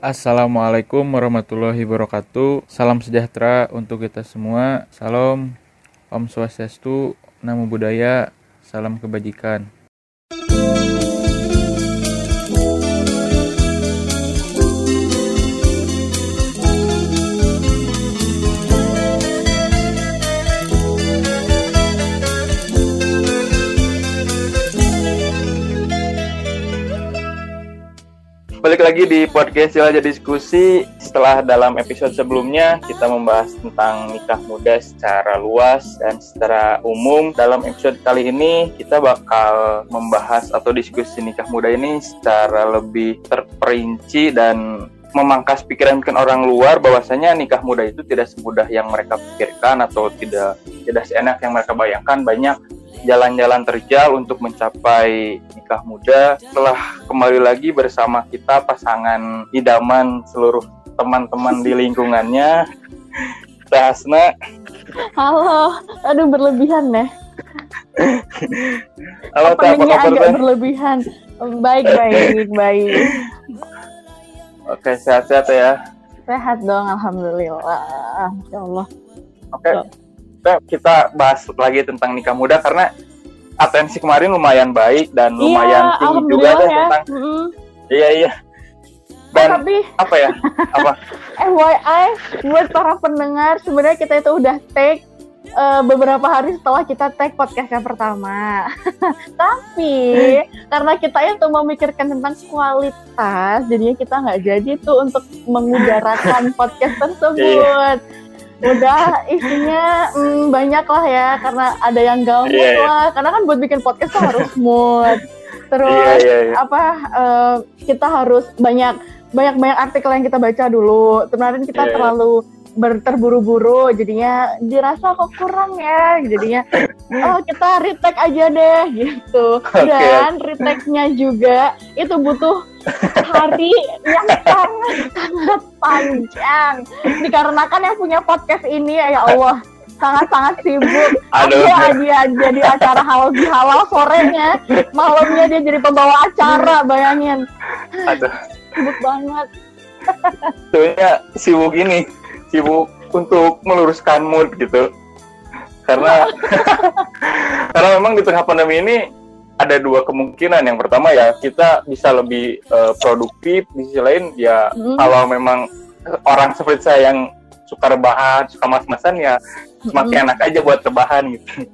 Assalamualaikum warahmatullahi wabarakatuh. Salam sejahtera untuk kita semua. Salam, Om Swastiastu, Namo Buddhaya, salam kebajikan. Lagi di podcast Jelajah Diskusi. Setelah dalam episode sebelumnya kita membahas tentang nikah muda secara luas dan secara umum. Dalam episode kali ini kita bakal membahas atau diskusi nikah muda ini secara lebih terperinci dan memangkas pikiran mungkin orang luar bahwasanya nikah muda itu tidak semudah yang mereka pikirkan atau tidak tidak seenak yang mereka bayangkan banyak jalan-jalan terjal untuk mencapai nikah muda. Setelah kembali lagi bersama kita pasangan idaman seluruh teman-teman di lingkungannya. Hasna. Halo, aduh berlebihan deh. Halo, apa kabar? agak berlebihan. Baik, baik, baik. Oke, sehat-sehat ya. Sehat dong, alhamdulillah. Ya Allah. Oke kita bahas lagi tentang nikah muda karena atensi kemarin lumayan baik dan iya, lumayan tinggi juga ya. tentang mm. iya iya dan oh, tapi apa ya apa FYI buat para pendengar sebenarnya kita itu udah take uh, beberapa hari setelah kita take podcast yang pertama. Tapi karena kita itu memikirkan tentang kualitas, jadinya kita nggak jadi tuh untuk mengudarakan podcast tersebut. Iya udah isinya mm, banyak lah ya karena ada yang gak mood yeah, yeah. lah karena kan buat bikin podcast tuh harus mood terus yeah, yeah, yeah. apa uh, kita harus banyak banyak banyak artikel yang kita baca dulu kemarin kita yeah, terlalu berterburu-buru jadinya dirasa kok kurang ya jadinya oh kita retake aja deh gitu okay. dan retake-nya juga itu butuh hari yang sangat sangat panjang dikarenakan yang punya podcast ini ya Allah sangat-sangat sibuk. Aduh. Dia, dia jadi acara halal di halal sorenya, malamnya dia jadi pembawa acara, bayangin. Aduh. Sibuk banget. Soalnya sibuk ini, sibuk untuk meluruskan mood gitu. Karena karena memang di tengah pandemi ini ada dua kemungkinan. Yang pertama ya kita bisa lebih uh, produktif, di sisi lain ya hmm. kalau memang orang seperti saya yang suka rebahan, suka mas-masan ya semakin hmm. enak aja buat rebahan gitu.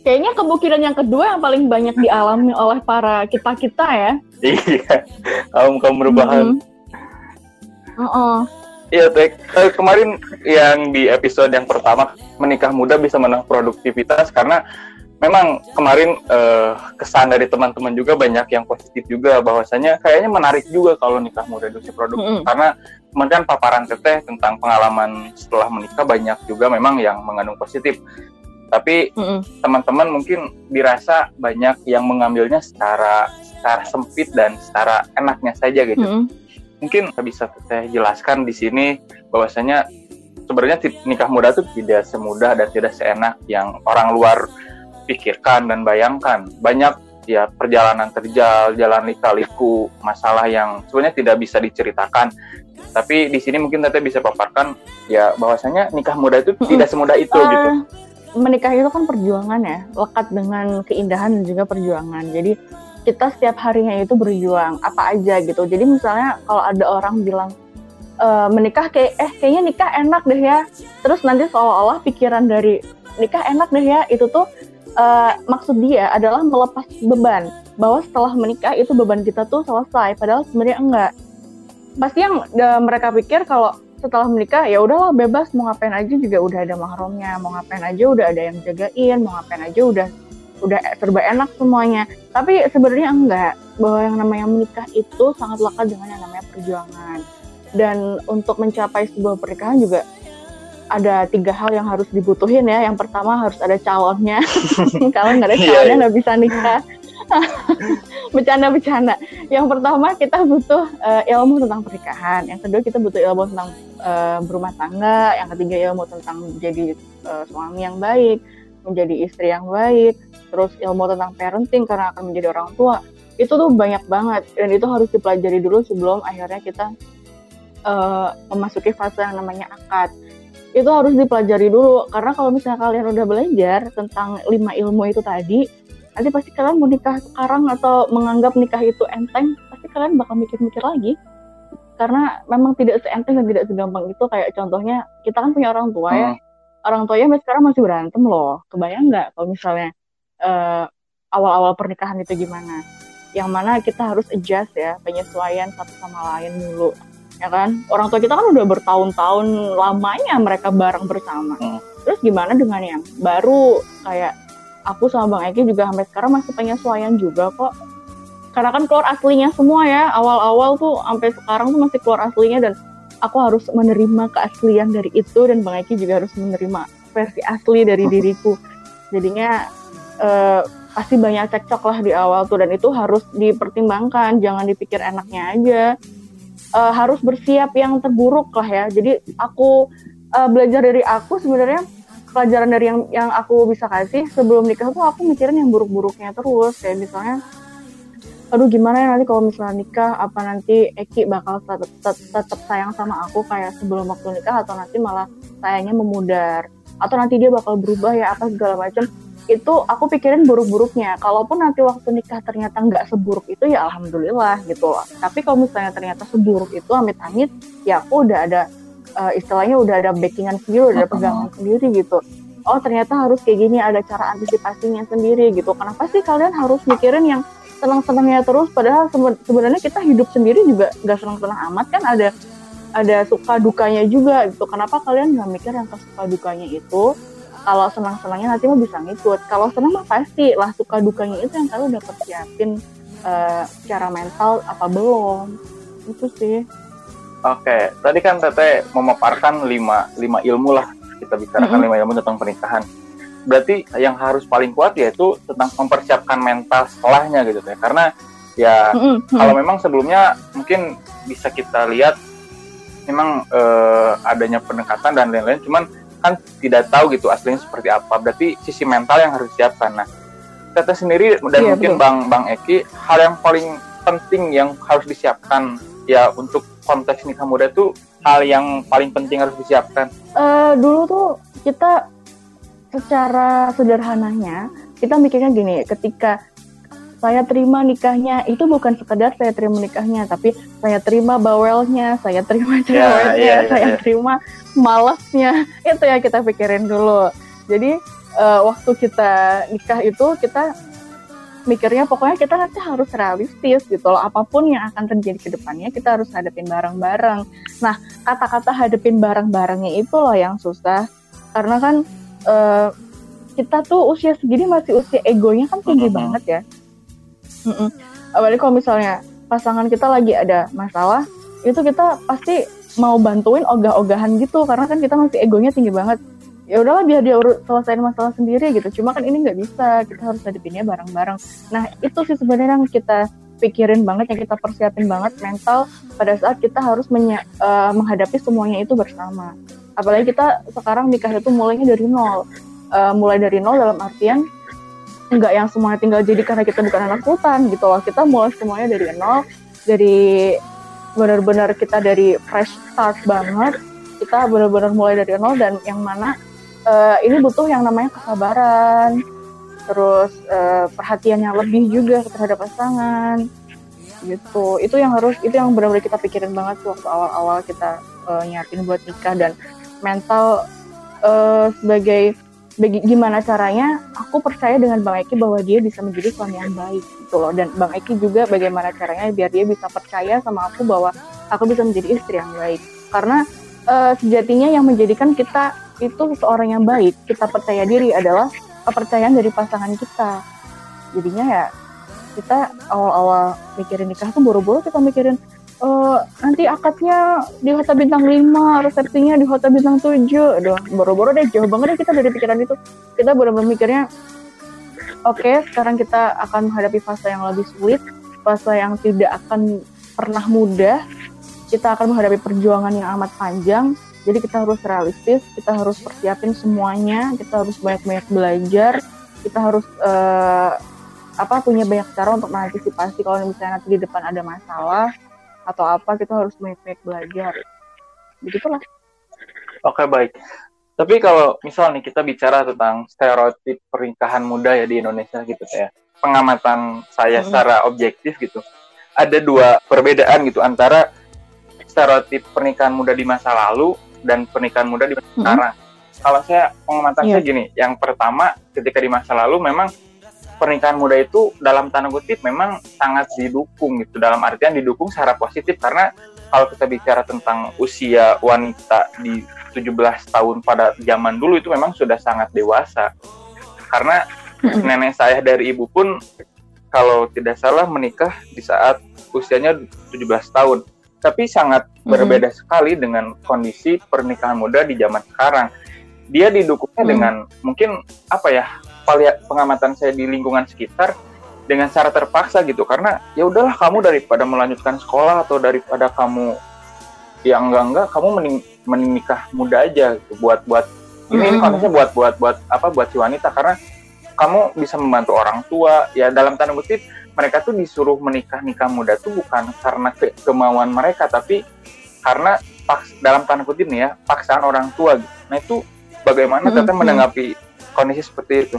Kayaknya kemungkinan yang kedua yang paling banyak dialami oleh para kita kita ya. Iya, kaum kaum rebahan. Mm -hmm. Iya, Tek. Eh, kemarin yang di episode yang pertama menikah muda bisa menang produktivitas karena memang kemarin uh, kesan dari teman-teman juga banyak yang positif juga bahwasanya kayaknya menarik juga kalau nikah muda itu produktif mm -hmm. karena kemudian paparan teteh tentang pengalaman setelah menikah banyak juga memang yang mengandung positif tapi teman-teman mm -hmm. mungkin dirasa banyak yang mengambilnya secara secara sempit dan secara enaknya saja gitu mm -hmm. Mungkin bisa teteh jelaskan di sini bahwasanya sebenarnya nikah muda itu tidak semudah dan tidak seenak yang orang luar pikirkan dan bayangkan. Banyak ya perjalanan terjal, jalan lika-liku, masalah yang sebenarnya tidak bisa diceritakan. Tapi di sini mungkin Tete bisa paparkan ya bahwasanya nikah muda itu tidak semudah itu uh, gitu. Menikah itu kan perjuangan ya, lekat dengan keindahan dan juga perjuangan. Jadi kita setiap harinya itu berjuang apa aja gitu. Jadi misalnya kalau ada orang bilang e, menikah kayak eh kayaknya nikah enak deh ya. Terus nanti seolah-olah pikiran dari nikah enak deh ya itu tuh uh, maksud dia adalah melepas beban. Bahwa setelah menikah itu beban kita tuh selesai padahal sebenarnya enggak. Pasti yang uh, mereka pikir kalau setelah menikah ya udahlah bebas. Mau ngapain aja juga udah ada mahramnya. Mau ngapain aja udah ada yang jagain. Mau ngapain aja udah udah serba enak semuanya tapi sebenarnya enggak bahwa yang namanya menikah itu sangat lekat dengan yang namanya perjuangan dan untuk mencapai sebuah pernikahan juga ada tiga hal yang harus dibutuhin ya. Yang pertama harus ada calonnya. Kalau nggak ada iya, calonnya iya. nggak bisa nikah. Bercanda-bercanda. Yang pertama kita butuh uh, ilmu tentang pernikahan. Yang kedua kita butuh ilmu tentang uh, berumah tangga. Yang ketiga ilmu tentang menjadi uh, suami yang baik, menjadi istri yang baik. Terus ilmu tentang parenting karena akan menjadi orang tua itu tuh banyak banget. Dan itu harus dipelajari dulu sebelum akhirnya kita uh, memasuki fase yang namanya akad. Itu harus dipelajari dulu karena kalau misalnya kalian udah belajar tentang lima ilmu itu tadi nanti pasti kalian mau nikah sekarang atau menganggap nikah itu enteng pasti kalian bakal mikir-mikir lagi. Karena memang tidak seenteng dan tidak segampang itu kayak contohnya kita kan punya orang tua ya. Hmm. orang tuanya sampai sekarang masih berantem loh. Kebayang nggak kalau misalnya uh, awal-awal pernikahan itu gimana? Yang mana kita harus adjust ya penyesuaian satu sama lain dulu ya kan? Orang tua kita kan udah bertahun-tahun lamanya mereka bareng bersama. Hmm. terus gimana dengan yang baru? Kayak aku sama bang Eki juga sampai sekarang masih penyesuaian juga kok. Karena kan keluar aslinya semua ya awal-awal tuh sampai sekarang tuh masih keluar aslinya dan aku harus menerima keaslian dari itu dan Bang Eki juga harus menerima versi asli dari diriku. Jadinya uh, pasti banyak cekcok lah di awal tuh dan itu harus dipertimbangkan jangan dipikir enaknya aja. Uh, harus bersiap yang terburuk lah ya. Jadi aku uh, belajar dari aku sebenarnya pelajaran dari yang yang aku bisa kasih sebelum nikah tuh aku mikirin yang buruk-buruknya terus. Kayak misalnya aduh gimana ya nanti kalau misalnya nikah apa nanti Eki bakal tetap, tetap sayang sama aku kayak sebelum waktu nikah atau nanti malah sayangnya memudar atau nanti dia bakal berubah ya apa segala macam itu aku pikirin buruk-buruknya. Kalaupun nanti waktu nikah ternyata nggak seburuk itu ya alhamdulillah gitu loh. Tapi kalau misalnya ternyata seburuk itu amit-amit ya aku udah ada uh, istilahnya udah ada backingan sendiri udah ada pegangan sendiri gitu. Oh ternyata harus kayak gini ada cara antisipasinya sendiri gitu. Kenapa sih kalian harus mikirin yang senang-senangnya terus? Padahal sebenarnya kita hidup sendiri juga nggak senang-senang amat kan? Ada ada suka dukanya juga gitu. Kenapa kalian nggak mikir yang suka dukanya itu kalau senang-senangnya nanti mau bisa ngikut. Kalau senang mah pasti lah suka dukanya itu yang kalian udah persiapin uh, secara mental apa belum. Itu sih. Oke tadi kan teteh memaparkan lima lima ilmu lah. Kita bicarakan mm -hmm. lima ilmu tentang pernikahan. Berarti yang harus paling kuat yaitu tentang mempersiapkan mental setelahnya gitu ya karena ya mm -hmm. kalau memang sebelumnya mungkin bisa kita lihat memang uh, adanya pendekatan dan lain-lain. Cuman kan tidak tahu gitu aslinya seperti apa. Berarti sisi mental yang harus disiapkan. Nah Tete sendiri dan yeah, mungkin betul. Bang Bang Eki hal yang paling penting yang harus disiapkan ya untuk konteks nikah muda itu hal yang paling penting harus disiapkan? Uh, dulu tuh kita secara sederhananya kita mikirnya gini, ketika saya terima nikahnya itu bukan sekedar saya terima nikahnya, tapi saya terima bawelnya, saya terima ya, ceweknya, yeah, yeah, saya yeah. terima malasnya. Itu yang kita pikirin dulu. Jadi uh, waktu kita nikah itu kita mikirnya pokoknya kita nanti harus realistis gitu loh apa pun yang akan terjadi ke depannya kita harus hadapin bareng-bareng nah kata-kata hadapin bareng-barengnya itu loh yang susah karena kan uh, kita tuh usia segini masih usia egonya kan tinggi uh -huh. banget ya. Uh -uh. Apalagi kalau misalnya pasangan kita lagi ada masalah, itu kita pasti mau bantuin ogah-ogahan gitu karena kan kita masih egonya tinggi banget. Ya udahlah biar dia urut selesaiin masalah sendiri gitu. Cuma kan ini nggak bisa, kita harus hadapinnya bareng-bareng. Nah itu sih sebenarnya yang kita pikirin banget, yang kita persiapin banget mental pada saat kita harus uh, menghadapi semuanya itu bersama apalagi kita sekarang nikah itu mulainya dari nol uh, mulai dari nol dalam artian nggak yang semuanya tinggal jadi karena kita bukan anak sultan gitu loh. Kita mulai semuanya dari nol dari benar-benar kita dari fresh start banget. Kita benar-benar mulai dari nol dan yang mana uh, ini butuh yang namanya kesabaran. Terus uh, perhatiannya lebih juga terhadap pasangan gitu. Itu yang harus itu yang benar-benar kita pikirin banget waktu awal-awal kita uh, nyiapin buat nikah dan mental uh, sebagai gimana caranya aku percaya dengan Bang Eki bahwa dia bisa menjadi suami yang baik gitu loh. Dan Bang Eki juga bagaimana caranya biar dia bisa percaya sama aku bahwa aku bisa menjadi istri yang baik. Karena uh, sejatinya yang menjadikan kita itu seorang yang baik kita percaya diri adalah kepercayaan dari pasangan kita. Jadinya ya kita awal-awal mikirin nikah tuh buru-buru kita mikirin uh, nanti akadnya di hotel bintang 5, resepsinya di hotel bintang 7. Aduh, boro-boro deh jauh banget deh kita dari pikiran itu. Kita benar-benar mikirnya oke, okay, sekarang kita akan menghadapi fase yang lebih sulit, fase yang tidak akan pernah mudah. Kita akan menghadapi perjuangan yang amat panjang. Jadi kita harus realistis, kita harus persiapin semuanya, kita harus banyak-banyak belajar kita harus uh, apa punya banyak cara untuk mengantisipasi kalau misalnya nanti di depan ada masalah atau apa kita harus baik-baik belajar begitulah oke baik tapi kalau misal nih kita bicara tentang stereotip pernikahan muda ya di Indonesia gitu ya pengamatan saya secara objektif gitu ada dua perbedaan gitu antara stereotip pernikahan muda di masa lalu dan pernikahan muda di masa hmm. sekarang. Kalau saya pengamatan yeah. saya gini, yang pertama ketika di masa lalu memang pernikahan muda itu dalam tanda kutip memang sangat didukung gitu. Dalam artian didukung secara positif karena kalau kita bicara tentang usia wanita di 17 tahun pada zaman dulu itu memang sudah sangat dewasa. Karena nenek saya dari ibu pun kalau tidak salah menikah di saat usianya 17 tahun. Tapi sangat berbeda mm -hmm. sekali dengan kondisi pernikahan muda di zaman sekarang. Dia didukungnya dengan mungkin apa ya pengamatan saya di lingkungan sekitar dengan cara terpaksa gitu karena ya udahlah kamu daripada melanjutkan sekolah atau daripada kamu ya enggak enggak kamu mening menikah muda aja gitu buat buat ini, ini konteksnya buat buat buat apa buat si wanita karena kamu bisa membantu orang tua ya dalam tanda kutip mereka tuh disuruh menikah nikah muda tuh bukan karena ke kemauan mereka tapi karena paks dalam tanda kutip nih ya paksaan orang tua gitu. Nah itu bagaimana mm -hmm. teteh menanggapi kondisi seperti itu?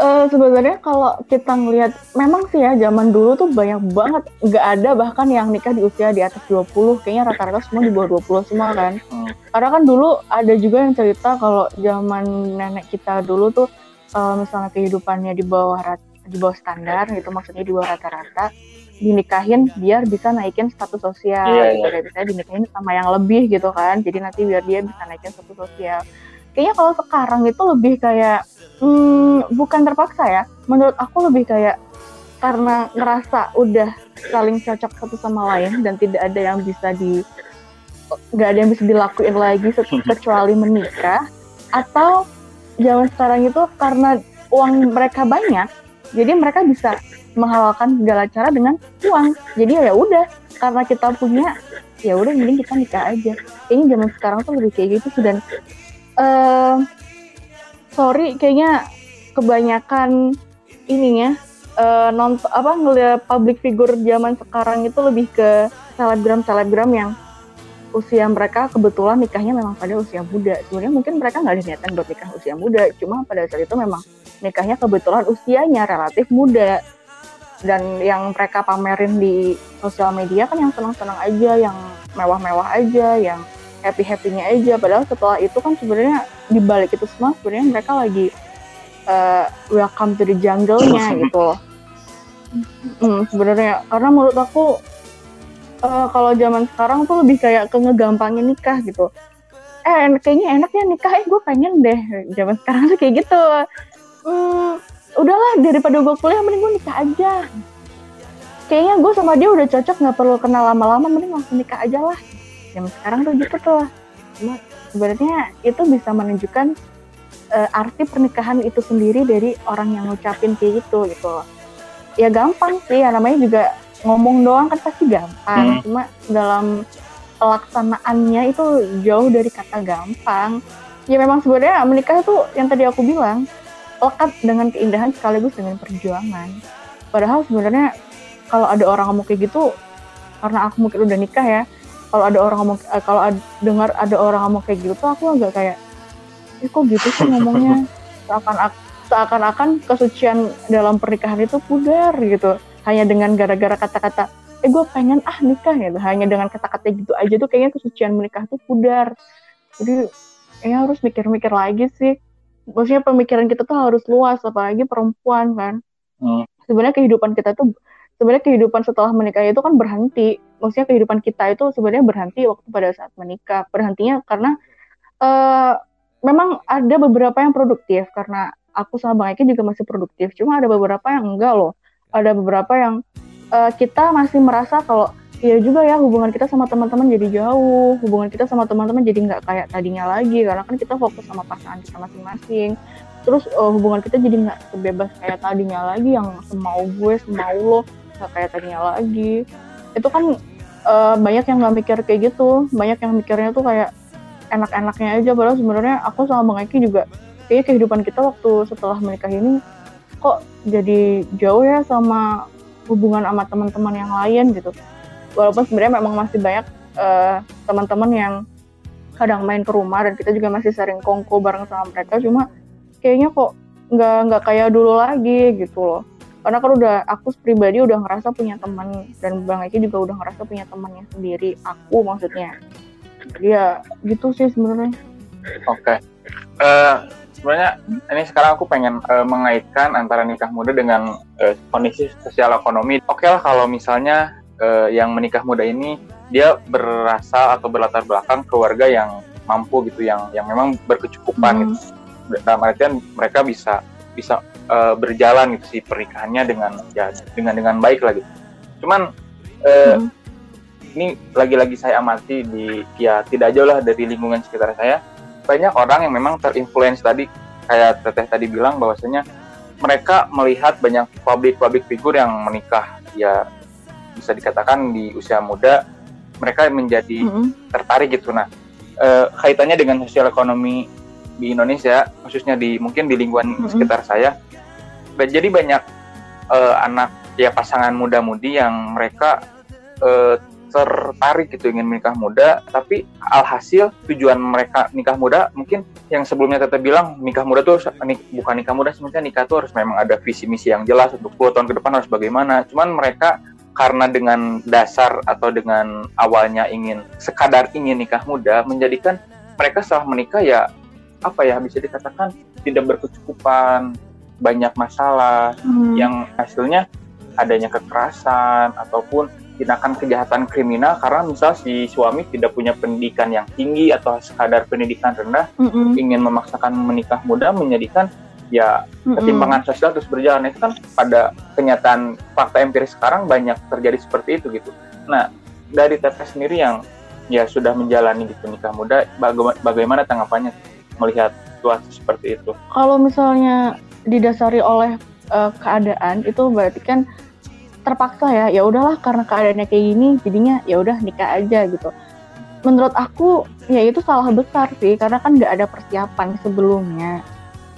Uh, sebenarnya kalau kita ngelihat memang sih ya zaman dulu tuh banyak banget nggak ada bahkan yang nikah di usia di atas 20 kayaknya rata-rata semua di bawah 20 semua kan hmm. karena kan dulu ada juga yang cerita kalau zaman nenek kita dulu tuh uh, misalnya kehidupannya di bawah rata di bawah standar gitu maksudnya di bawah rata-rata dinikahin biar bisa naikin status sosial yeah, gitu yeah. misalnya dinikahin sama yang lebih gitu kan jadi nanti biar dia bisa naikin status sosial kayaknya kalau sekarang itu lebih kayak hmm, bukan terpaksa ya. Menurut aku lebih kayak karena ngerasa udah saling cocok satu sama lain dan tidak ada yang bisa di nggak ada yang bisa dilakuin lagi kecuali menikah. Atau zaman sekarang itu karena uang mereka banyak jadi mereka bisa menghalalkan segala cara dengan uang. Jadi ya udah karena kita punya ya udah mending kita nikah aja. Kayaknya zaman sekarang tuh lebih kayak gitu dan uh, sorry kayaknya kebanyakan ininya uh, nonton apa ngeliat public figure zaman sekarang itu lebih ke selebgram selebgram yang usia mereka kebetulan nikahnya memang pada usia muda. Sebenarnya mungkin mereka nggak ada niatan buat nikah usia muda, cuma pada saat itu memang nikahnya kebetulan usianya relatif muda. Dan yang mereka pamerin di sosial media kan yang senang-senang aja, yang mewah-mewah aja, yang happy-happynya aja. Padahal setelah itu kan sebenarnya di balik itu semua sebenarnya mereka lagi uh, welcome to the jungle-nya gitu. Hmm, sebenarnya. Karena menurut aku uh, kalau zaman sekarang tuh lebih kayak ke ngegampangin nikah gitu. Eh kayaknya enaknya nikah. Eh gue pengen deh. Zaman sekarang tuh kayak gitu. Hmm, udahlah daripada gue kuliah mending gue nikah aja. Kayaknya gue sama dia udah cocok nggak perlu kenal lama-lama mending langsung nikah aja lah zaman sekarang tuh gitu tuh. Cuma sebenarnya itu bisa menunjukkan uh, arti pernikahan itu sendiri dari orang yang ngucapin kayak gitu gitu. Ya gampang sih ya namanya juga ngomong doang kan pasti gampang. Hmm. cuma dalam pelaksanaannya itu jauh dari kata gampang. Ya memang sebenarnya menikah itu yang tadi aku bilang lekat dengan keindahan sekaligus dengan perjuangan. Padahal sebenarnya kalau ada orang ngomong kayak gitu karena aku mungkin udah nikah ya kalau ada orang ngomong eh, kalau ad, dengar ada orang ngomong kayak gitu aku agak kayak eh kok gitu sih ngomongnya? Seakan seakan-akan kesucian dalam pernikahan itu pudar gitu. Hanya dengan gara-gara kata-kata eh gue pengen ah nikah gitu. Hanya dengan kata-kata gitu aja tuh kayaknya kesucian menikah tuh pudar. Jadi ya harus mikir-mikir lagi sih. Maksudnya pemikiran kita tuh harus luas apalagi perempuan kan. Hmm. sebenarnya kehidupan kita tuh sebenarnya kehidupan setelah menikah itu kan berhenti maksudnya kehidupan kita itu sebenarnya berhenti waktu pada saat menikah berhentinya karena uh, memang ada beberapa yang produktif karena aku sama Bang Eki juga masih produktif cuma ada beberapa yang enggak loh ada beberapa yang uh, kita masih merasa kalau ya juga ya hubungan kita sama teman-teman jadi jauh, hubungan kita sama teman-teman jadi nggak kayak tadinya lagi karena kan kita fokus sama pasangan kita masing-masing. Terus uh, hubungan kita jadi nggak sebebas kayak tadinya lagi yang semau gue, semau lo, nggak kayak tadinya lagi. Itu kan uh, banyak yang nggak mikir kayak gitu, banyak yang mikirnya tuh kayak enak-enaknya aja. Padahal sebenarnya aku sama Bang Eki juga kayaknya kehidupan kita waktu setelah menikah ini kok jadi jauh ya sama hubungan sama teman-teman yang lain gitu. Walaupun sebenarnya memang masih banyak uh, teman-teman yang kadang main ke rumah dan kita juga masih sering kongko bareng sama mereka. Cuma kayaknya kok nggak nggak kayak dulu lagi gitu loh karena kan udah aku pribadi udah ngerasa punya teman dan bang Eki juga udah ngerasa punya temannya sendiri aku maksudnya jadi ya gitu sih sebenarnya oke okay. uh, eh, sebenarnya ini sekarang aku pengen uh, mengaitkan antara nikah muda dengan uh, kondisi sosial ekonomi oke okay lah kalau misalnya uh, yang menikah muda ini dia berasal atau berlatar belakang keluarga yang mampu gitu yang yang memang berkecukupan hmm. gitu dalam artian mereka bisa bisa uh, berjalan gitu sih pernikahannya dengan ya dengan dengan baik lagi. Cuman uh, hmm. ini lagi-lagi saya amati di ya tidak jauh lah dari lingkungan sekitar saya banyak orang yang memang terinfluence tadi kayak teteh tadi bilang bahwasanya mereka melihat banyak publik-publik figur yang menikah ya bisa dikatakan di usia muda mereka menjadi -hmm. tertarik gitu nah uh, kaitannya dengan sosial ekonomi di Indonesia khususnya di mungkin di lingkungan -hmm. sekitar saya jadi banyak uh, anak ya pasangan muda-mudi yang mereka uh, tertarik gitu ingin menikah muda tapi alhasil tujuan mereka nikah muda mungkin yang sebelumnya tetap bilang nikah muda tuh nik, bukan nikah muda sebenarnya nikah tuh harus memang ada visi misi yang jelas untuk 10 tahun ke depan harus bagaimana cuman mereka karena dengan dasar atau dengan awalnya ingin sekadar ingin nikah muda menjadikan mereka setelah menikah ya apa ya bisa dikatakan tidak berkecukupan banyak masalah hmm. yang hasilnya adanya kekerasan ataupun tindakan kejahatan kriminal karena misal si suami tidak punya pendidikan yang tinggi atau sekadar pendidikan rendah mm ingin memaksakan menikah muda menjadikan ya ketimpangan sosial terus berjalan itu kan pada kenyataan fakta empiris sekarang banyak terjadi seperti itu gitu. Nah dari teteh sendiri yang ya sudah menjalani gitu nikah muda baga bagaimana tanggapannya melihat situasi seperti itu? Kalau misalnya didasari oleh uh, keadaan itu berarti kan terpaksa ya ya udahlah karena keadaannya kayak gini jadinya ya udah nikah aja gitu. Menurut aku ya itu salah besar sih karena kan nggak ada persiapan sebelumnya.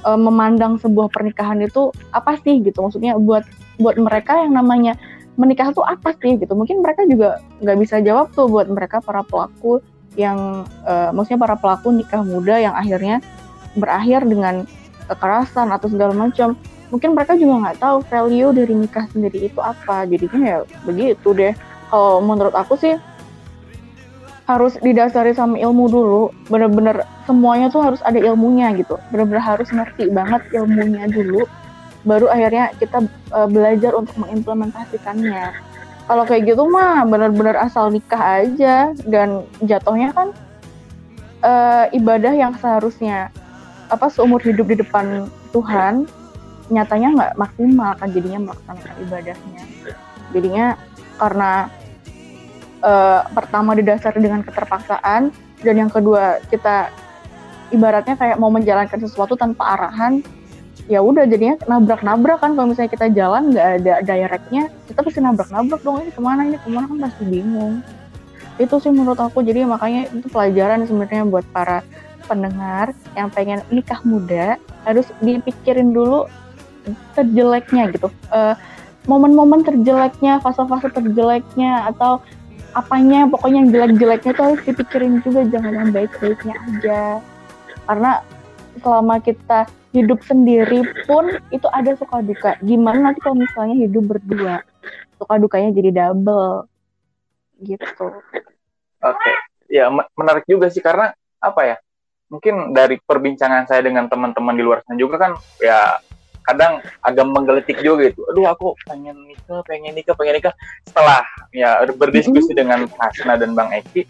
E, memandang sebuah pernikahan itu apa sih gitu maksudnya buat buat mereka yang namanya menikah tuh apa sih gitu. Mungkin mereka juga nggak bisa jawab tuh buat mereka para pelaku yang e, maksudnya para pelaku nikah muda yang akhirnya berakhir dengan kekerasan atau segala macam. Mungkin mereka juga nggak tahu value dari nikah sendiri itu apa. Jadinya ya begitu deh. Kalau menurut aku sih harus didasari sama ilmu dulu. Bener-bener semuanya tuh harus ada ilmunya gitu. Bener-bener harus ngerti banget ilmunya dulu. Baru akhirnya kita uh, belajar untuk mengimplementasikannya kalau kayak gitu mah bener-bener asal nikah aja. Dan jatuhnya kan uh, ibadah yang seharusnya apa seumur hidup di depan Tuhan nyatanya nggak maksimal kan jadinya melaksanakan ibadahnya. Jadinya karena uh, pertama didasari dengan keterpaksaan dan yang kedua kita ibaratnya kayak mau menjalankan sesuatu tanpa arahan ya udah jadinya nabrak-nabrak kan kalau misalnya kita jalan nggak ada directnya kita pasti nabrak-nabrak dong ini ke mana ini ke mana? Kan pasti bingung. Itu sih menurut aku jadi makanya itu pelajaran sebenarnya buat para pendengar yang pengen nikah muda harus dipikirin dulu terjeleknya gitu. Uh, momen-momen terjeleknya fase-fase terjeleknya atau apanya pokoknya yang jelek-jeleknya itu harus dipikirin juga jangan yang baik-baiknya aja. Karena selama kita hidup sendiri pun itu ada suka duka gimana nanti kalau misalnya hidup berdua suka dukanya jadi double gitu oke okay. ya menarik juga sih karena apa ya mungkin dari perbincangan saya dengan teman-teman di luar sana juga kan ya kadang agak menggelitik juga gitu. Aduh aku pengen nikah, pengen nikah, pengen nikah. Setelah ya berdiskusi mm-hmm. dengan Hasna dan Bang Eki,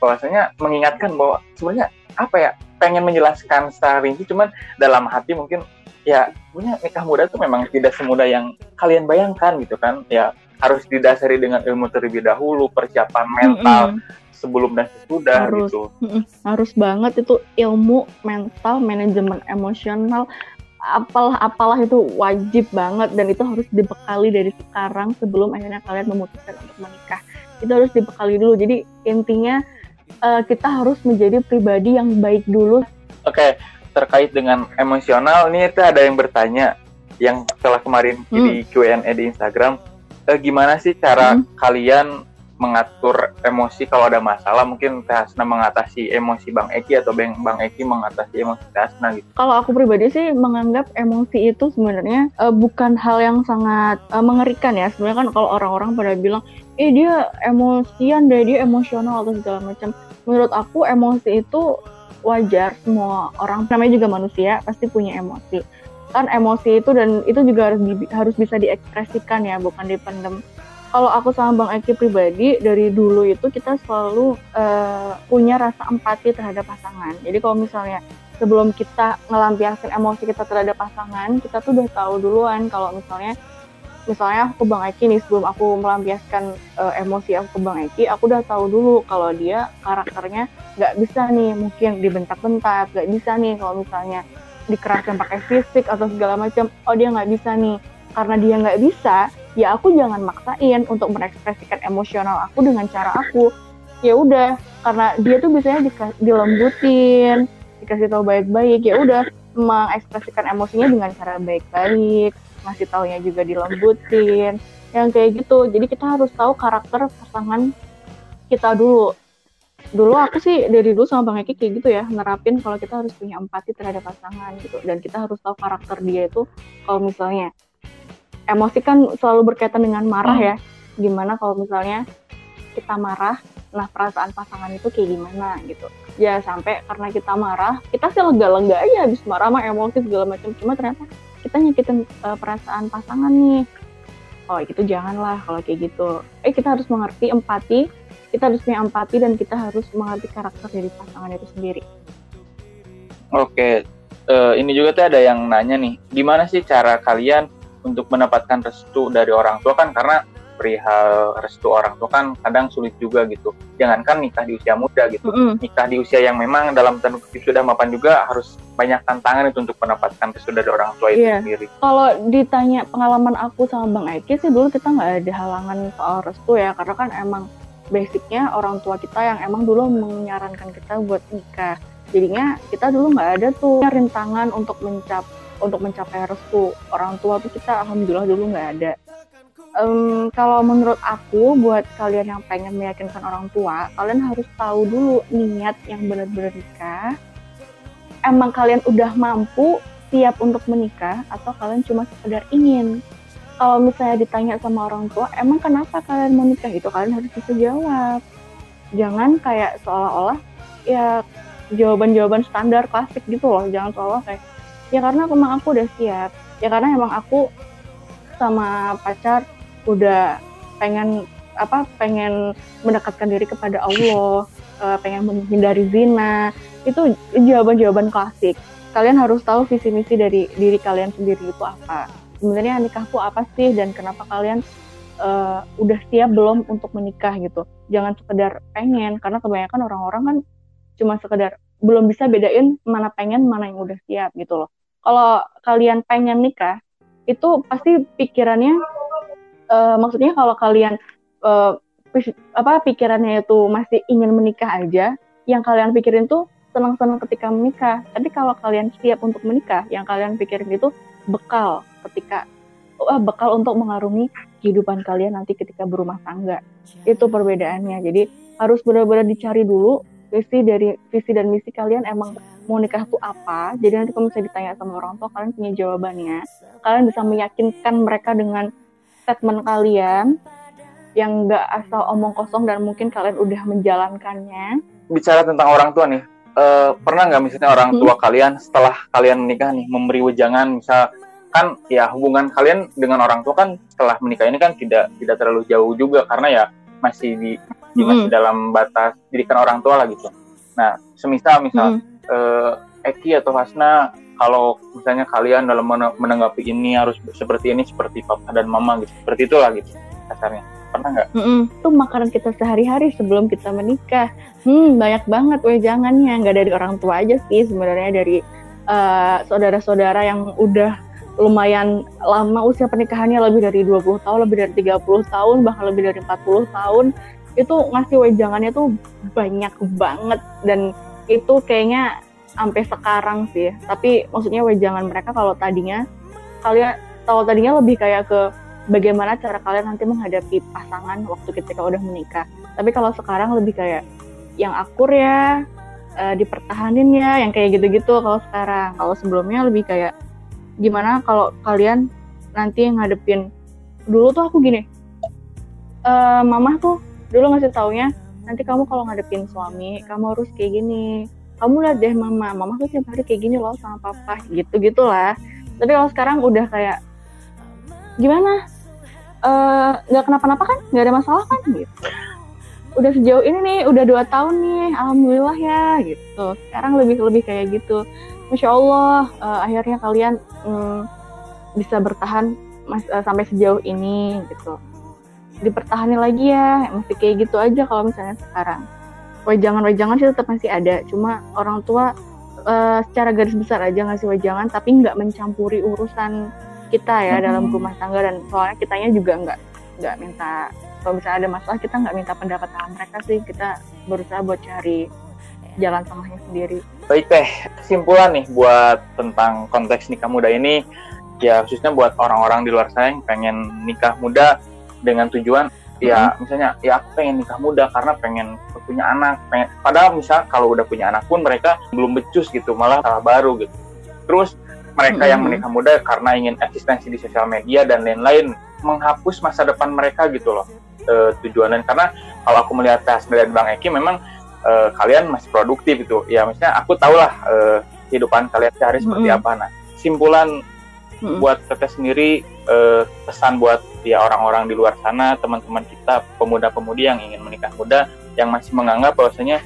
bahwasanya mengingatkan bahwa sebenarnya apa ya pengen menjelaskan secara rinci, cuman dalam hati mungkin ya punya nikah muda itu memang tidak semudah yang kalian bayangkan gitu kan. Ya harus didasari dengan ilmu terlebih dahulu, persiapan mental, mm-hmm sebelum dan sesudah harus, gitu. Harus banget itu ilmu mental, manajemen emosional, apalah apalah itu wajib banget dan itu harus dibekali dari sekarang sebelum akhirnya kalian memutuskan untuk menikah. Itu harus dibekali dulu. Jadi intinya uh, kita harus menjadi pribadi yang baik dulu. Oke, okay, terkait dengan emosional ini itu ada yang bertanya yang setelah kemarin hmm. di Q&A di Instagram, eh, gimana sih cara hmm. kalian mengatur emosi kalau ada masalah mungkin Teh Hasna mengatasi emosi Bang Eki atau Bang Bang Eki mengatasi emosi Teh Hasna gitu. Kalau aku pribadi sih menganggap emosi itu sebenarnya uh, bukan hal yang sangat uh, mengerikan ya. Sebenarnya kan kalau orang-orang pada bilang, "Eh dia emosian deh, dia emosional atau segala macam." Menurut aku emosi itu wajar semua orang namanya juga manusia pasti punya emosi kan emosi itu dan itu juga harus di, harus bisa diekspresikan ya bukan dipendam kalau aku sama Bang Eki pribadi dari dulu itu kita selalu uh, punya rasa empati terhadap pasangan. Jadi kalau misalnya sebelum kita ngelampiaskan emosi kita terhadap pasangan, kita tuh udah tahu duluan kalau misalnya misalnya aku Bang Eki nih sebelum aku melampiaskan uh, emosi aku ke Bang Eki, aku udah tahu dulu kalau dia karakternya nggak bisa nih mungkin dibentak-bentak, nggak bisa nih kalau misalnya dikeraskan pakai fisik atau segala macam, oh dia nggak bisa nih. Karena dia nggak bisa ya aku jangan maksain untuk mengekspresikan emosional aku dengan cara aku. Ya udah karena dia tuh biasanya di, dilembutin dikasih tahu baik-baik ya udah mengekspresikan emosinya dengan cara baik-baik ngasih taunya juga dilembutin yang kayak gitu jadi kita harus tahu karakter pasangan kita dulu dulu aku sih dari dulu sama Bang Eki kayak gitu ya nerapin kalau kita harus punya empati terhadap pasangan gitu dan kita harus tahu karakter dia itu kalau misalnya emosi kan selalu berkaitan dengan marah ya. Gimana kalau misalnya kita marah, nah perasaan pasangan itu kayak gimana gitu. Ya sampai karena kita marah, kita sih lega-lega aja habis marah mah emosi segala macam. Cuma ternyata kita nyakitin uh, perasaan pasangan nih. Oh itu janganlah kalau kayak gitu. Eh kita harus mengerti empati, kita harus punya empati dan kita harus mengerti karakter dari pasangan itu sendiri. Oke, uh, ini juga tuh ada yang nanya nih, gimana sih cara kalian untuk mendapatkan restu dari orang tua kan karena perihal restu orang tua kan kadang sulit juga gitu. Jangankan nikah di usia muda gitu, mm. nikah di usia yang memang dalam tanda kutip sudah mapan juga harus banyak tantangan itu untuk mendapatkan restu dari orang tua itu yeah. sendiri. Kalau ditanya pengalaman aku sama Bang Eki sih dulu kita nggak ada halangan soal restu ya, karena kan emang basicnya orang tua kita yang emang dulu menyarankan kita buat nikah. Jadinya kita dulu nggak ada tuh rintangan untuk mencapai untuk mencapai restu orang tua tuh kita alhamdulillah dulu nggak ada. Um, kalau menurut aku buat kalian yang pengen meyakinkan orang tua, kalian harus tahu dulu niat yang benar-benar nikah. Emang kalian udah mampu siap untuk menikah atau kalian cuma sekedar ingin? Kalau misalnya ditanya sama orang tua, emang kenapa kalian mau nikah itu kalian harus bisa jawab. Jangan kayak seolah-olah ya jawaban-jawaban standar klasik gitu loh. Jangan seolah kayak ya karena emang aku udah siap ya karena emang aku sama pacar udah pengen apa pengen mendekatkan diri kepada Allah uh, pengen menghindari zina. Itu jawaban-jawaban klasik. Kalian harus tahu visi misi dari diri kalian sendiri itu apa. Sebenarnya nikahku apa sih? Dan kenapa kalian uh, udah siap belum untuk menikah gitu? Jangan sekedar pengen karena kebanyakan orang-orang kan cuma sekedar belum bisa bedain mana pengen mana yang udah siap gitu loh. Kalau kalian pengen nikah itu pasti pikirannya uh, maksudnya kalau kalian uh, apa pikirannya itu masih ingin menikah aja yang kalian pikirin tuh senang-senang ketika menikah. Tapi kalau kalian siap untuk menikah yang kalian pikirin itu bekal ketika uh, bekal untuk mengarungi kehidupan kalian nanti ketika berumah tangga. Itu perbedaannya. Jadi harus benar-benar dicari dulu visi dari visi dan misi kalian emang mau nikah tuh apa. Jadi nanti kalau misalnya ditanya sama orang tua kalian punya jawabannya. Kalian bisa meyakinkan mereka dengan statement kalian yang nggak asal omong kosong dan mungkin kalian udah menjalankannya bicara tentang orang tua nih uh, pernah nggak misalnya orang tua hmm. kalian setelah kalian menikah nih memberi wejangan misal kan ya hubungan kalian dengan orang tua kan setelah menikah ini kan tidak tidak terlalu jauh juga karena ya masih di, di masih hmm. dalam batas didikan orang tua lah gitu. Nah, semisal misal hmm uh, Eki atau Hasna kalau misalnya kalian dalam menanggapi ini harus seperti ini seperti papa dan mama gitu seperti itulah gitu kasarnya pernah nggak? Mm -mm. Itu makanan kita sehari-hari sebelum kita menikah. Hmm banyak banget jangannya nggak dari orang tua aja sih sebenarnya dari uh, saudara-saudara yang udah lumayan lama usia pernikahannya lebih dari 20 tahun, lebih dari 30 tahun, bahkan lebih dari 40 tahun itu ngasih wejangannya tuh banyak banget dan itu kayaknya sampai sekarang sih. Tapi maksudnya wejangan mereka kalau tadinya kalian kalau tadinya lebih kayak ke bagaimana cara kalian nanti menghadapi pasangan waktu ketika udah menikah. Tapi kalau sekarang lebih kayak yang akur ya uh, dipertahanin ya yang kayak gitu-gitu kalau sekarang. Kalau sebelumnya lebih kayak gimana kalau kalian nanti ngadepin dulu tuh aku gini uh, mama tuh dulu ngasih taunya nanti kamu kalau ngadepin suami kamu harus kayak gini kamu lihat deh mama mama tuh tiap hari kayak gini loh sama papa gitu gitulah. Tapi kalau sekarang udah kayak gimana? Eh, nggak uh, kenapa-napa kan? Nggak ada masalah kan? Gitu. Udah sejauh ini nih udah dua tahun nih alhamdulillah ya gitu. Sekarang lebih lebih kayak gitu. Masya allah uh, akhirnya kalian um, bisa bertahan mas, uh, sampai sejauh ini gitu. Dipertahani lagi ya masih kayak gitu aja kalau misalnya sekarang wajangan-wajangan sih tetap masih ada cuma orang tua uh, secara garis besar aja ngasih wajangan tapi nggak mencampuri urusan kita ya hmm. dalam rumah tangga dan soalnya kitanya juga nggak nggak minta kalau misalnya ada masalah kita nggak minta pendapat mereka sih kita berusaha buat cari jalan tengahnya sendiri. Baik teh, kesimpulan nih buat tentang konteks nikah muda ini ya khususnya buat orang-orang di luar sana yang pengen nikah muda dengan tujuan ya hmm. misalnya ya aku pengen nikah muda karena pengen punya anak pengen padahal misal kalau udah punya anak pun mereka belum becus gitu malah salah baru gitu terus mereka hmm. yang menikah muda karena ingin eksistensi di sosial media dan lain-lain menghapus masa depan mereka gitu loh e, tujuannya karena kalau aku melihat hasil dari Bang Eki memang e, kalian masih produktif gitu ya misalnya aku tahu lah e, kehidupan kalian sehari seperti hmm. apa nah simpulan hmm. buat teteh sendiri uh, pesan buat ya orang-orang di luar sana teman-teman kita pemuda-pemudi yang ingin menikah muda yang masih menganggap bahwasanya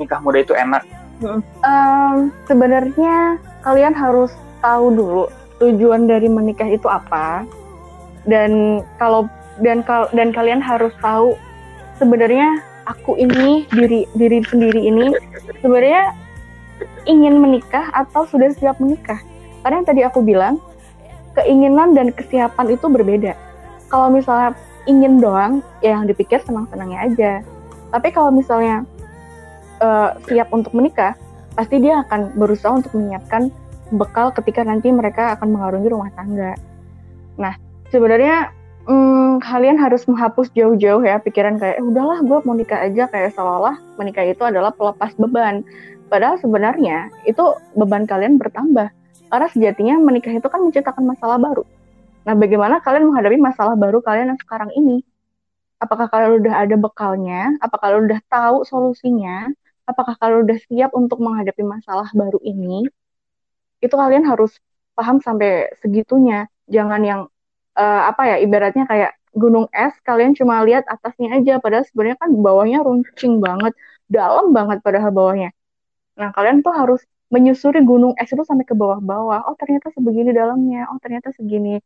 nikah muda itu enak hmm. um, sebenarnya kalian harus tahu dulu tujuan dari menikah itu apa dan kalau dan kal dan kalian harus tahu sebenarnya aku ini diri diri sendiri ini sebenarnya ingin menikah atau sudah siap menikah karena yang tadi aku bilang keinginan dan kesiapan itu berbeda. Kalau misalnya ingin doang, ya yang dipikir senang-senangnya aja. Tapi kalau misalnya uh, siap untuk menikah, pasti dia akan berusaha untuk menyiapkan bekal ketika nanti mereka akan mengarungi rumah tangga. Nah, sebenarnya hmm, kalian harus menghapus jauh-jauh ya pikiran kayak, eh, udahlah gue mau nikah aja kayak seolah-olah menikah itu adalah pelepas beban. Padahal sebenarnya itu beban kalian bertambah karena sejatinya menikah itu kan menciptakan masalah baru. Nah, bagaimana kalian menghadapi masalah baru kalian yang sekarang ini? Apakah kalian udah ada bekalnya? Apakah kalian udah tahu solusinya? Apakah kalian udah siap untuk menghadapi masalah baru ini? Itu kalian harus paham sampai segitunya. Jangan yang uh, apa ya ibaratnya kayak gunung es kalian cuma lihat atasnya aja padahal sebenarnya kan bawahnya runcing banget, dalam banget padahal bawahnya. Nah, kalian tuh harus menyusuri gunung es itu sampai ke bawah-bawah. Oh ternyata sebegini dalamnya. Oh ternyata segini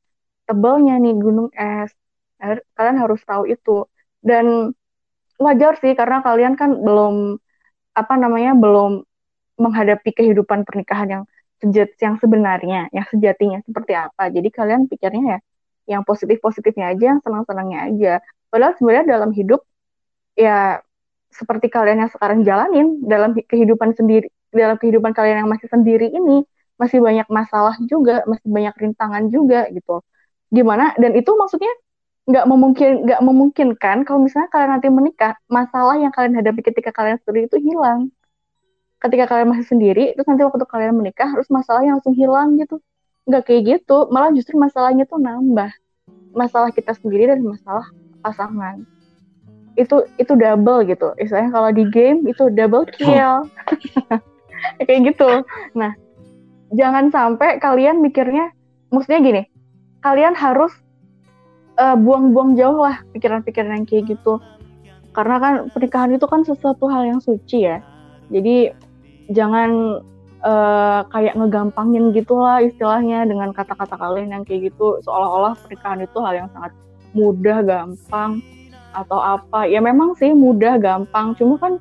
tebalnya nih gunung es. Kalian harus tahu itu. Dan wajar sih karena kalian kan belum apa namanya belum menghadapi kehidupan pernikahan yang sejat yang sebenarnya, yang sejatinya seperti apa. Jadi kalian pikirnya ya yang positif-positifnya aja, yang senang-senangnya aja. Padahal sebenarnya dalam hidup ya seperti kalian yang sekarang jalanin dalam kehidupan sendiri dalam kehidupan kalian yang masih sendiri ini masih banyak masalah juga, masih banyak rintangan juga gitu. Gimana? Dan itu maksudnya nggak memungkin nggak memungkinkan kalau misalnya kalian nanti menikah, masalah yang kalian hadapi ketika kalian sendiri itu hilang. Ketika kalian masih sendiri, itu nanti waktu kalian menikah harus masalahnya langsung hilang gitu. Nggak kayak gitu, malah justru masalahnya tuh nambah. Masalah kita sendiri dan masalah pasangan itu itu double gitu istilahnya kalau di game itu double kill kayak gitu. Nah jangan sampai kalian mikirnya maksudnya gini kalian harus uh, buang-buang jauh lah pikiran-pikiran yang kayak gitu. Karena kan pernikahan itu kan sesuatu hal yang suci ya. Jadi jangan uh, kayak ngegampangin gitulah istilahnya dengan kata-kata kalian yang kayak gitu. Seolah-olah pernikahan itu hal yang sangat mudah gampang atau apa. Ya memang sih mudah gampang. Cuma kan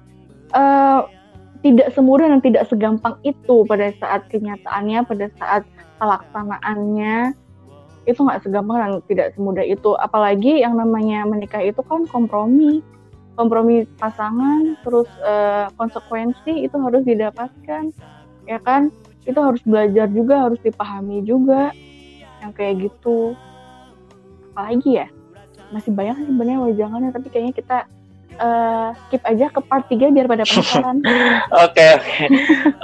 uh, tidak semudah dan tidak segampang itu pada saat kenyataannya, pada saat pelaksanaannya itu nggak segampang dan tidak semudah itu. Apalagi yang namanya menikah itu kan kompromi, kompromi pasangan, terus uh, konsekuensi itu harus didapatkan, ya kan? Itu harus belajar juga, harus dipahami juga. yang kayak gitu apalagi ya masih banyak sebenarnya wajangannya tapi kayaknya kita uh, skip aja ke part 3 biar pada penasaran oke oke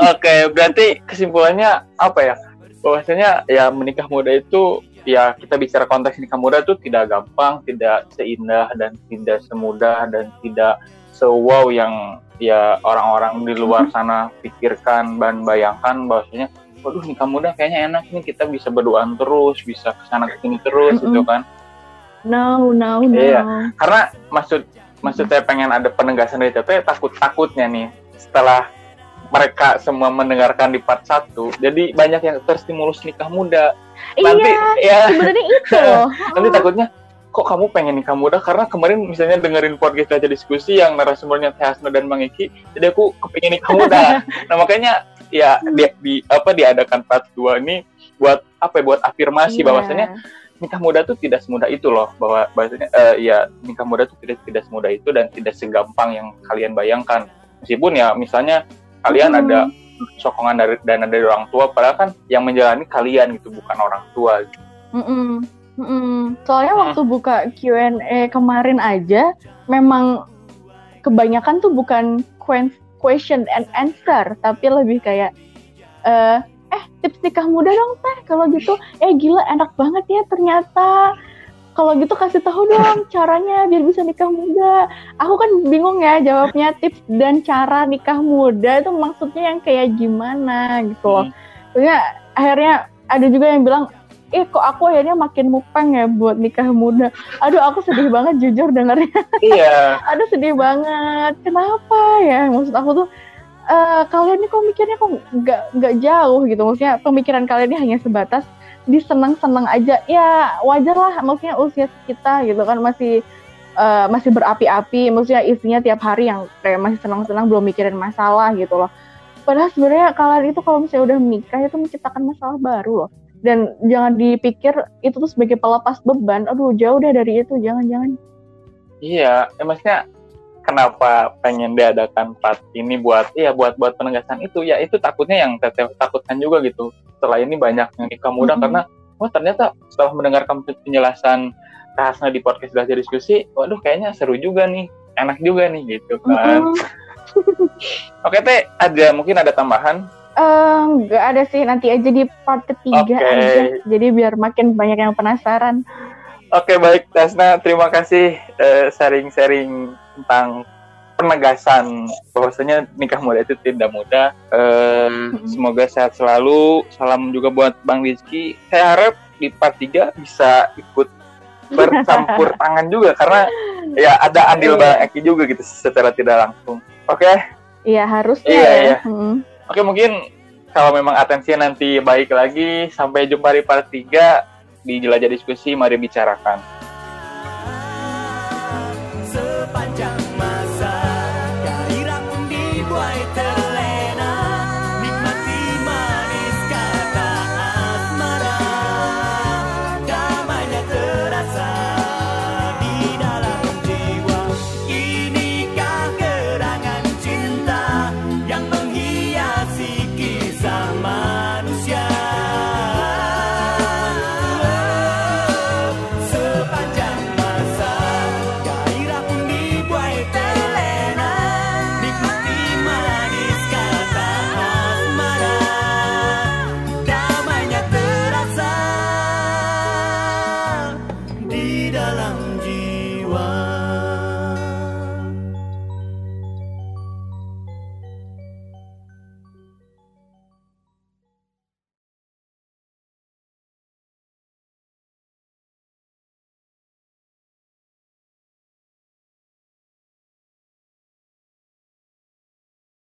oke berarti kesimpulannya apa ya bahwasanya ya menikah muda itu ya kita bicara konteks nikah muda itu tidak gampang tidak seindah dan tidak semudah dan tidak sewow yang ya orang-orang di luar mm-hmm. sana pikirkan dan bayangkan bahwasanya waduh nikah muda kayaknya enak nih kita bisa berduaan terus bisa ke sana ke sini terus mm -hmm. gitu kan No, no, no. Iya, karena maksud maksud saya pengen ada penegasan dari teteh takut takutnya nih setelah mereka semua mendengarkan di part satu, jadi banyak yang terstimulus nikah muda. Nanti, iya, ya, sebenarnya itu. nanti takutnya kok kamu pengen nikah muda karena kemarin misalnya dengerin podcast aja diskusi yang narasumbernya Teh dan Bang Eki, jadi aku kepengen nikah muda. nah makanya ya di, di apa diadakan part 2 ini buat apa ya buat afirmasi yeah. bahwasanya nikah muda tuh tidak semudah itu loh bahwa bahasanya uh, ya nikah muda tuh tidak tidak semudah itu dan tidak segampang yang kalian bayangkan meskipun ya misalnya kalian hmm. ada sokongan dari dana dari orang tua padahal kan yang menjalani kalian gitu bukan orang tua gitu. Mm -mm. Mm -mm. Soalnya hmm. waktu buka Q&A kemarin aja memang kebanyakan tuh bukan question and answer tapi lebih kayak uh, eh tips nikah muda dong teh kalau gitu eh gila enak banget ya ternyata kalau gitu kasih tahu dong caranya biar bisa nikah muda. Aku kan bingung ya jawabnya tips dan cara nikah muda itu maksudnya yang kayak gimana gitu loh. Hmm. akhirnya ada juga yang bilang, eh kok aku akhirnya makin mupeng ya buat nikah muda. Aduh aku sedih banget jujur dengarnya. Iya. Aduh sedih banget. Kenapa ya? Maksud aku tuh uh, kalian ini kok mikirnya kok nggak nggak jauh gitu. Maksudnya pemikiran kalian ini hanya sebatas disenang-senang aja. Ya wajar lah. Maksudnya usia kita gitu kan masih uh, masih berapi-api. Maksudnya isinya tiap hari yang kayak masih senang-senang belum mikirin masalah gitu loh. Padahal sebenarnya kalian itu kalau misalnya udah menikah itu menciptakan masalah baru loh. Dan jangan dipikir itu tuh sebagai pelepas beban. Aduh jauh deh dari itu. Jangan-jangan. Iya ya, maksudnya kenapa pengen diadakan part ini buat iya buat buat penegasan itu ya itu takutnya yang teteh takutkan juga gitu setelah ini banyak yang nikah muda mm -hmm. karena wah ternyata setelah mendengarkan penjelasan Rahasna di podcast belajar diskusi waduh kayaknya seru juga nih enak juga nih gitu kan mm -hmm. oke teh ada mungkin ada tambahan Enggak uh, ada sih nanti aja di part ketiga okay. aja jadi biar makin banyak yang penasaran Oke baik Tasna, terima kasih uh, sharing-sharing tentang penegasan bahwasanya nikah muda itu tidak mudah. Uh, hmm. Semoga sehat selalu. Salam juga buat Bang Rizky. Saya harap di part 3 bisa ikut bercampur tangan juga karena ya ada andil Bang Eki juga gitu secara tidak langsung. Oke? Okay? Iya harusnya. Iya, ya. iya. Hmm. Oke mungkin kalau memang atensinya nanti baik lagi sampai jumpa di part 3 di jelajah diskusi mari bicarakan.